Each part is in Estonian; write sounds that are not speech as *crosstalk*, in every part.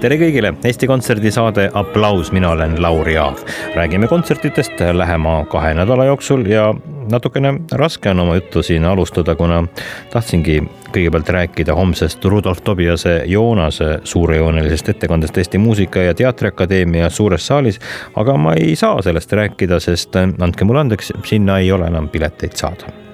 tere kõigile, Eesti Kontserdi saade Applaus, mina olen Lauri Aav. räägime kontsertidest lähema kahe nädala jooksul ja natukene raske on oma juttu siin alustada, kuna tahtsingi kõigepealt rääkida homsest Rudolf Tobiase Joonase suurejoonelisest ettekandest Eesti Muusika- ja Teatriakadeemia suures saalis. aga ma ei saa sellest rääkida, sest andke mulle andeks, sinna ei ole enam pileteid saada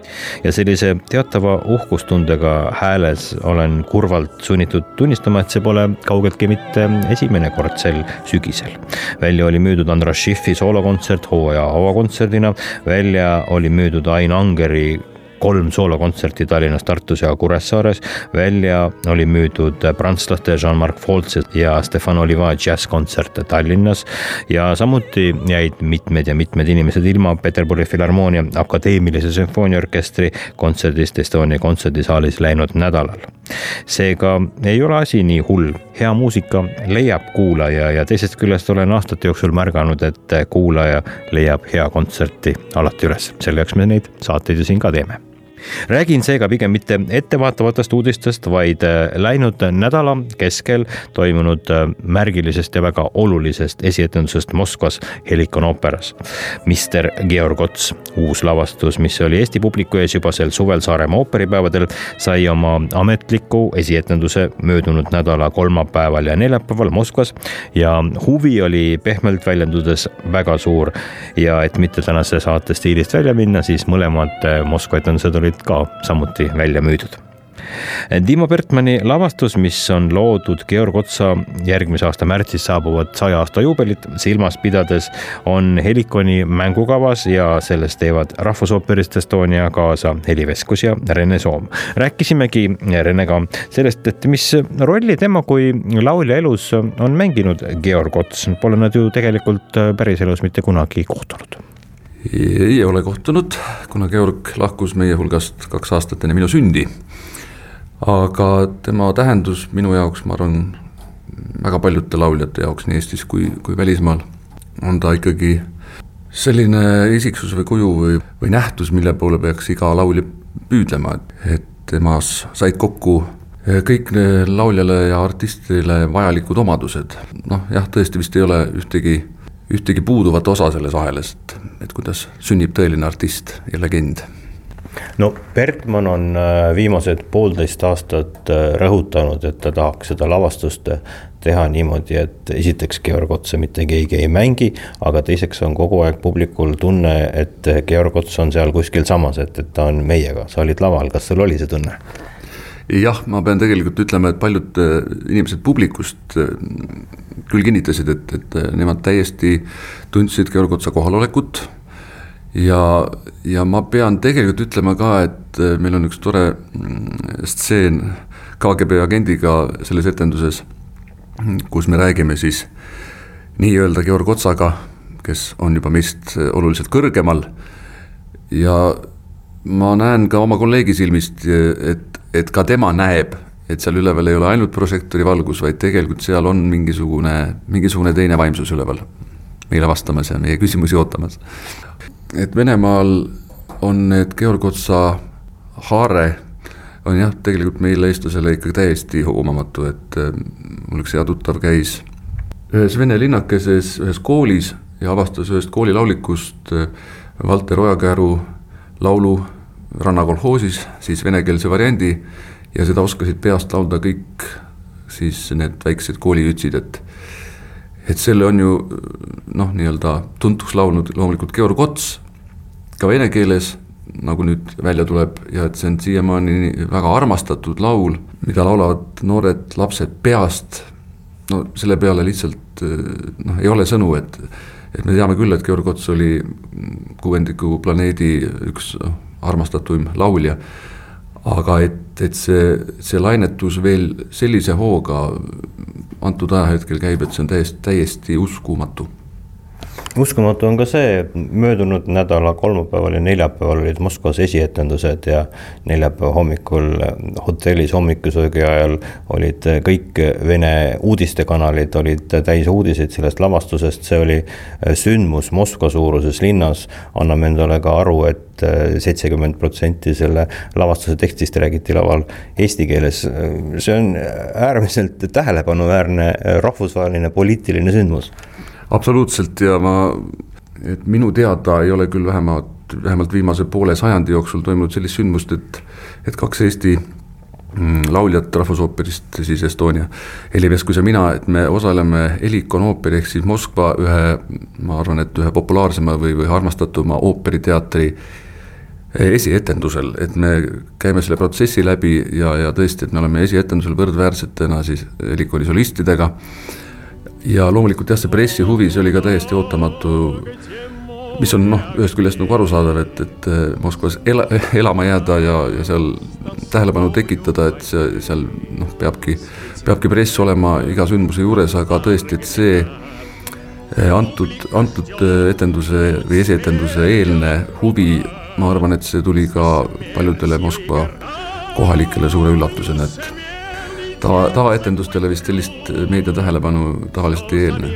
ja sellise teatava uhkustundega hääles olen kurvalt sunnitud tunnistama, et see pole kaugeltki mitte esimene kord sel sügisel. välja oli müüdud Andras Schiffi soolokontsert hooaja avakontserdina, välja oli müüdud Ain Angeri kolm soolokontserti Tallinnas, Tartus ja Kuressaares. välja oli müüdud prantslaste Jean-Marc Foltsi ja Stefan Oliva džässkontsert Tallinnas ja samuti jäid mitmed ja mitmed inimesed ilma Peterburi Filharmoonia Akadeemilise Sümfooniaorkestri kontserdist Estonia kontserdisaalis läinud nädalal. seega ei ole asi nii hull, hea muusika leiab kuulaja ja teisest küljest olen aastate jooksul märganud, et kuulaja leiab hea kontserti alati üles, selle jaoks me neid saateid ju siin ka teeme räägin seega pigem mitte ettevaatavatest uudistest, vaid äh, läinud nädala keskel toimunud äh, märgilisest ja väga olulisest esietendusest Moskvas Helikon ooperas. Mister Georg Ots, uus lavastus, mis oli Eesti publiku ees juba sel suvel Saaremaa ooperipäevadel, sai oma ametliku esietenduse möödunud nädala kolmapäeval ja neljapäeval Moskvas ja huvi oli pehmelt väljendudes väga suur ja et mitte tänase saate stiilist välja minna, siis mõlemad äh, Moskva etendused olid olid ka samuti välja müüdud. Timo Bertmanni lavastus, mis on loodud Georg Otsa järgmise aasta märtsis saabuvat saja aasta juubelit silmas pidades, on Helikoni mängukavas ja selles teevad Rahvusooperist Estonia kaasa Heli Veskus ja Rene Soom. rääkisimegi Renega sellest, et mis rolli tema kui laulja elus on mänginud Georg Ots, pole nad ju tegelikult päriselus mitte kunagi kohtunud ei ole kohtunud, kuna Georg lahkus meie hulgast kaks aastat enne minu sündi. aga tema tähendus minu jaoks, ma arvan, väga paljude lauljate jaoks nii Eestis kui, kui välismaal, on ta ikkagi selline isiksus või kuju või, või nähtus, mille poole peaks iga laulja püüdlema, et temas said kokku kõik lauljale ja artistile vajalikud omadused, noh jah, tõesti vist ei ole ühtegi ühtegi puuduvat osa selles ahelas, et, et kuidas sünnib tõeline artist ja legend. No Bertmann on äh, viimased poolteist aastat äh, rõhutanud, et ta tahaks seda lavastust teha niimoodi, et esiteks Georg Otsa mitte keegi ei mängi, aga teiseks on kogu aeg publikul tunne, et Georg Ots on seal kuskil samas, et, et ta on meiega, sa olid laval, kas sul oli see tunne? Jah, ma pean tegelikult ütlema, et paljud äh, inimesed publikust äh, küll kinnitasid, et, et äh, nemad täiesti tundsid Georg Otsa kohalolekut. ja, ja ma pean tegelikult ütlema ka, et meil on üks tore mm, stseen KGB agendiga selles etenduses, kus me räägime siis nii-öelda Georg Otsaga, kes on juba meist oluliselt kõrgemal ja ma näen ka oma kolleegi silmist, et, et ka tema näeb, et seal üleval ei ole ainult prožektori valgus, vaid tegelikult seal on mingisugune, mingisugune teine vaimsus üleval meile vastamas ja meie küsimusi ootamas. et Venemaal on need Georg Otsa haare on jah, tegelikult meile, eestlasele ikkagi täiesti hoomamatu, et äh, mul üks hea tuttav käis ühes vene linnakeses ühes koolis ja avastas ühest koolilaulikust äh, Valter Ojakäru laulu rannakolhoosis, siis venekeelse variandi ja seda oskasid peast laulda kõik siis need väiksed kooliütsid, et et selle on ju noh, nii-öelda tuntuks laulnud loomulikult Georg Ots, ka vene keeles, nagu nüüd välja tuleb, ja et see on siiamaani väga armastatud laul, mida laulavad noored lapsed peast, no selle peale lihtsalt noh, ei ole sõnu, et et me teame küll, et Georg Ots oli kuuendiku planeedi üks noh, armastatuim laulja. aga et, et see, see lainetus veel sellise hooga antud ajahetkel käib, et see on täiesti, täiesti uskumatu uskumatu on ka see, möödunud nädala kolmapäeval ja neljapäeval olid Moskvas esietendused ja neljapäeva hommikul hotellis hommikusöögi ajal olid kõik Vene uudistekanalid olid täis uudiseid sellest lavastusest, see oli sündmus Moskva suuruses linnas. anname endale ka aru, et seitsekümmend protsenti selle lavastuse tekstist räägiti laval eesti keeles. see on äärmiselt tähelepanuväärne rahvusvaheline poliitiline sündmus absoluutselt ja ma, et minu teada ei ole küll vähemalt, vähemalt viimase poole sajandi jooksul toimunud sellist sündmust, et, et kaks Eesti mm, lauljat Rahvusooperist, siis Estonia, Heli Veskus ja mina, et me osaleme Helikon ooperi ehk siis Moskva ühe, ma arvan, et ühe populaarsema või, või armastatuma ooperiteatri esietendusel, et me käime selle protsessi läbi ja, ja tõesti, et me oleme esietendusel võrdväärsetena siis Helikoni solistidega ja loomulikult jah, see pressi huvi, see oli ka täiesti ootamatu, mis on noh, ühest küljest nagu arusaadav, et, et äh, Moskvas ela, *laughs* elama jääda ja, ja seal tähelepanu tekitada, et see, seal noh, peabki, peabki press olema iga sündmuse juures, aga tõesti, et see äh, antud, antud äh, etenduse või esietenduse eelne huvi, ma arvan, et see tuli ka paljudele Moskva kohalikele suure üllatusena, et tava, tavaetendustele vist sellist meedia tähelepanu tavaliselt ei eelne.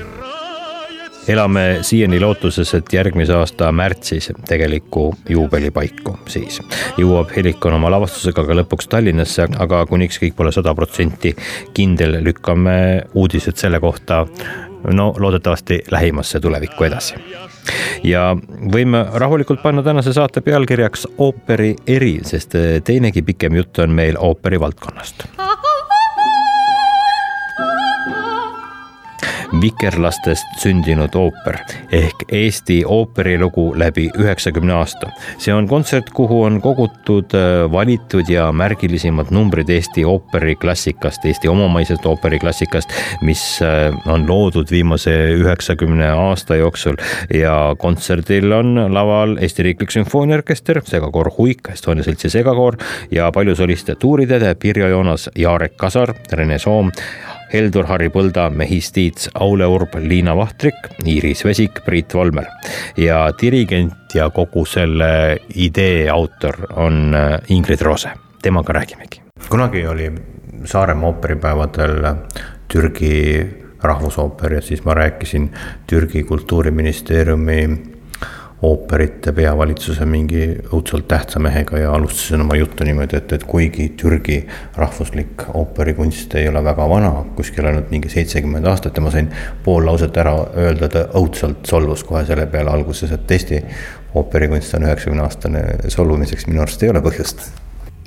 Elame siiani lootuses, et järgmise aasta märtsis tegeliku juubelipaiku siis. Jõuab Helikon oma lavastusega ka lõpuks Tallinnasse, aga kuniks kõik pole sada protsenti kindel, lükkame uudised selle kohta no loodetavasti lähimasse tulevikku edasi. ja võime rahulikult panna tänase saate pealkirjaks ooperi eri, sest teinegi pikem jutt on meil ooperi valdkonnast vikerlastest sündinud ooper ehk Eesti ooperilugu läbi üheksakümne aasta. see on kontsert, kuhu on kogutud äh, valitud ja märgilisemad numbrid Eesti ooperiklassikast, Eesti omamaisest ooperiklassikast, mis äh, on loodud viimase üheksakümne aasta jooksul ja kontserdil on laval Eesti Riiklik Sümfooniaorkester, segakoor Huik, Estonia Seltsi segakoor ja palju soliste tuuritäde Pirjo Joonas, Jarek Kasar, Rene Soom Heldur Harri Põlda, Mehis Tiits, Aule Urb, Liina Vahtrik, Iiris Vesik, Priit Volmer ja dirigent ja kogu selle idee autor on äh, Ingrid Roose, temaga räägimegi. kunagi oli Saaremaa ooperipäevadel Türgi rahvusooper ja siis ma rääkisin Türgi kultuuriministeeriumi ooperite peavalitsuse mingi õudselt tähtsa mehega ja alustasin oma juttu niimoodi, et, et kuigi Türgi rahvuslik ooperikunst ei ole väga vana, kuskil ainult mingi seitsekümmend aastat ja ma sain pool lauset ära öelda, ta õudselt solvus kohe selle peale alguses, et Eesti ooperikunst on üheksakümne aastane solvumiseks, minu arust ei ole põhjust.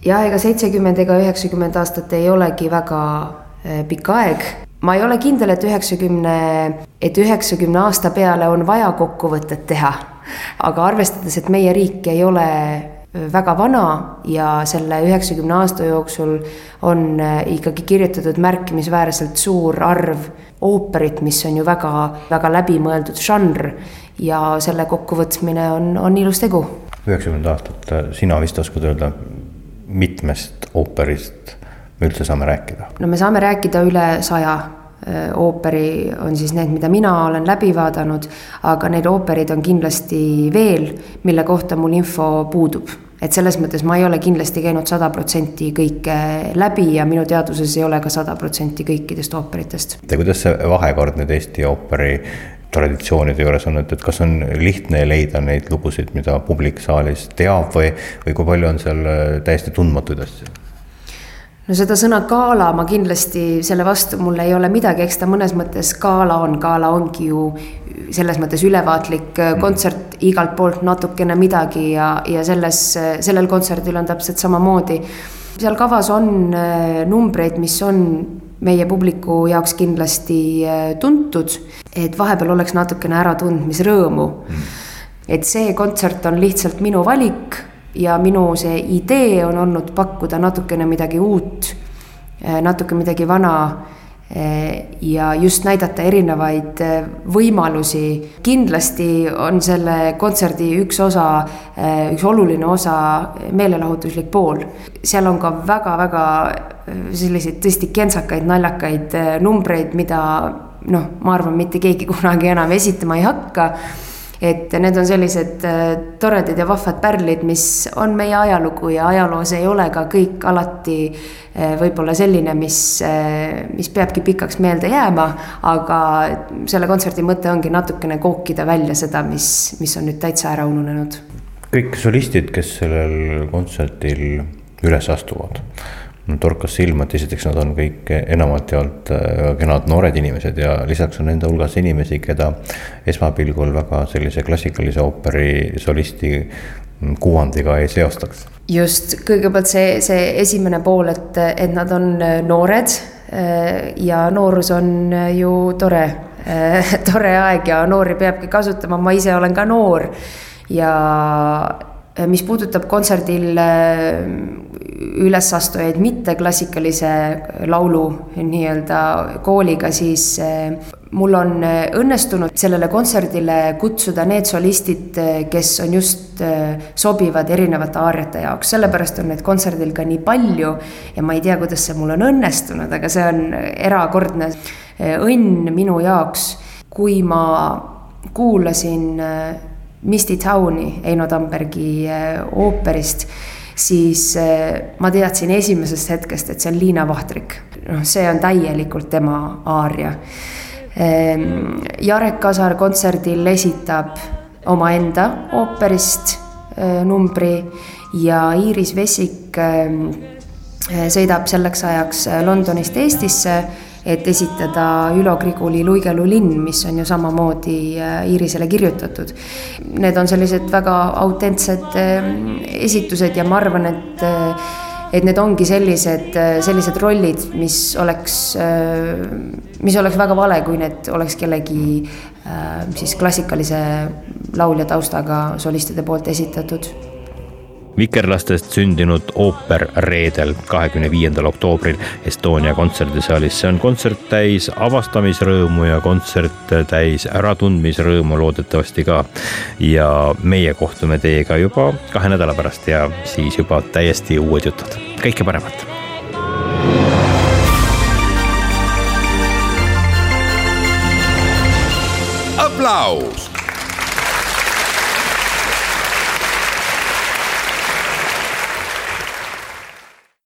ja ega seitsekümmend ega üheksakümmend aastat ei olegi väga eh, pikk aeg ma ei ole kindel, et üheksakümne, et üheksakümne aasta peale on vaja kokkuvõtet teha aga arvestades, et meie riik ei ole väga vana ja selle üheksakümne aasta jooksul on äh, ikkagi kirjutatud märkimisväärselt suur arv ooperit, mis on ju väga, väga läbimõeldud žanr ja selle kokkuvõtmine on, on ilus tegu. üheksakümmend aastat, äh, sina vist oskad öelda, mitmest ooperist me üldse saame rääkida? no me saame rääkida üle saja Äh, ooperi on siis need, mida mina olen läbi vaadanud, aga neid ooperid on kindlasti veel, mille kohta mul info puudub et selles mõttes ma ei ole kindlasti käinud sada protsenti kõike läbi ja minu teadvuses ei ole ka sada protsenti kõikidest ooperitest. ja kuidas see vahekord nüüd Eesti ooperi traditsioonide juures on, et, et kas on lihtne leida neid lugusid, mida publik saalis teab või, või kui palju on seal äh, täiesti tundmatuid asju? No seda sõna gala ma kindlasti, selle vastu mul ei ole midagi, eks ta mõnes mõttes gala on, gala ongi ju selles mõttes ülevaatlik äh, mm. kontsert igalt poolt natukene midagi ja, ja selles, sellel kontserdil on täpselt samamoodi. seal kavas on äh, numbreid, mis on meie publiku jaoks kindlasti äh, tuntud, et vahepeal oleks natukene äratundmisrõõmu mm.. et see kontsert on lihtsalt minu valik ja minu see idee on olnud pakkuda natukene midagi uut, eh, natuke midagi vana ja just näidata erinevaid võimalusi. kindlasti on selle kontserdi üks osa, üks oluline osa meelelahutuslik pool. seal on ka väga-väga selliseid tõesti kentsakaid, naljakaid numbreid, mida noh, ma arvan, mitte keegi *laughs* kunagi enam esitama ei hakka et need on sellised äh, toredad ja vahvad pärlid, mis on meie ajalugu ja ajaloos ei ole ka kõik alati äh, võib-olla selline, mis, äh, mis peabki pikaks meelde jääma. aga selle kontserdi mõte ongi natukene kookida välja seda, mis, mis on nüüd täitsa ära ununenud. kõik solistid, kes sellel kontserdil üles astuvad torkas silma, et esiteks nad on kõik enamalt jaolt väga kenad noored inimesed ja lisaks on nende hulgas inimesi, keda esmapilgul väga sellise klassikalise ooperi solisti kuvandiga ei seostaks. just, kõigepealt see, see esimene pool, et, et nad on noored ja noorus on ju tore, *laughs* tore aeg ja noori peabki kasutama, ma ise olen ka noor ja mis puudutab kontserdil ülesastujaid mitte klassikalise laulu nii-öelda kooliga, siis eh, mul on õnnestunud sellele kontserdile kutsuda need solistid, kes on just sobivad erinevate aariate jaoks, sellepärast on neid kontserdil ka nii palju ja ma ei tea, kuidas see mul on õnnestunud, aga see on erakordne õnn minu jaoks, kui ma kuulasin Misty Towni Eino Tambergi ooperist siis eh, ma teadsin esimesest hetkest, et see on Liina Vahtrik. noh, see on täielikult tema aaria. Ehm, Jarek Kasar kontserdil esitab omaenda ooperist eh, numbri ja Iiris Vessik ehm, sõidab selleks ajaks Londonist Eestisse et esitada Ülo Griguli Luigelu linn, mis on ju samamoodi äh, Iirisele kirjutatud. Need on sellised väga autentsed äh, esitused ja ma arvan, et äh, et need ongi sellised, sellised rollid, mis oleks, mis oleks väga vale, kui need oleks kellegi siis klassikalise laulja taustaga solistide poolt esitatud vikerlastest sündinud ooper reedel, kahekümne viiendal oktoobril Estonia kontserdisaalis. see on kontsert täis avastamisrõõmu ja kontsert täis äratundmisrõõmu loodetavasti ka. ja meie kohtume teiega juba kahe nädala pärast ja siis juba täiesti uued jutud. kõike paremat. aplaus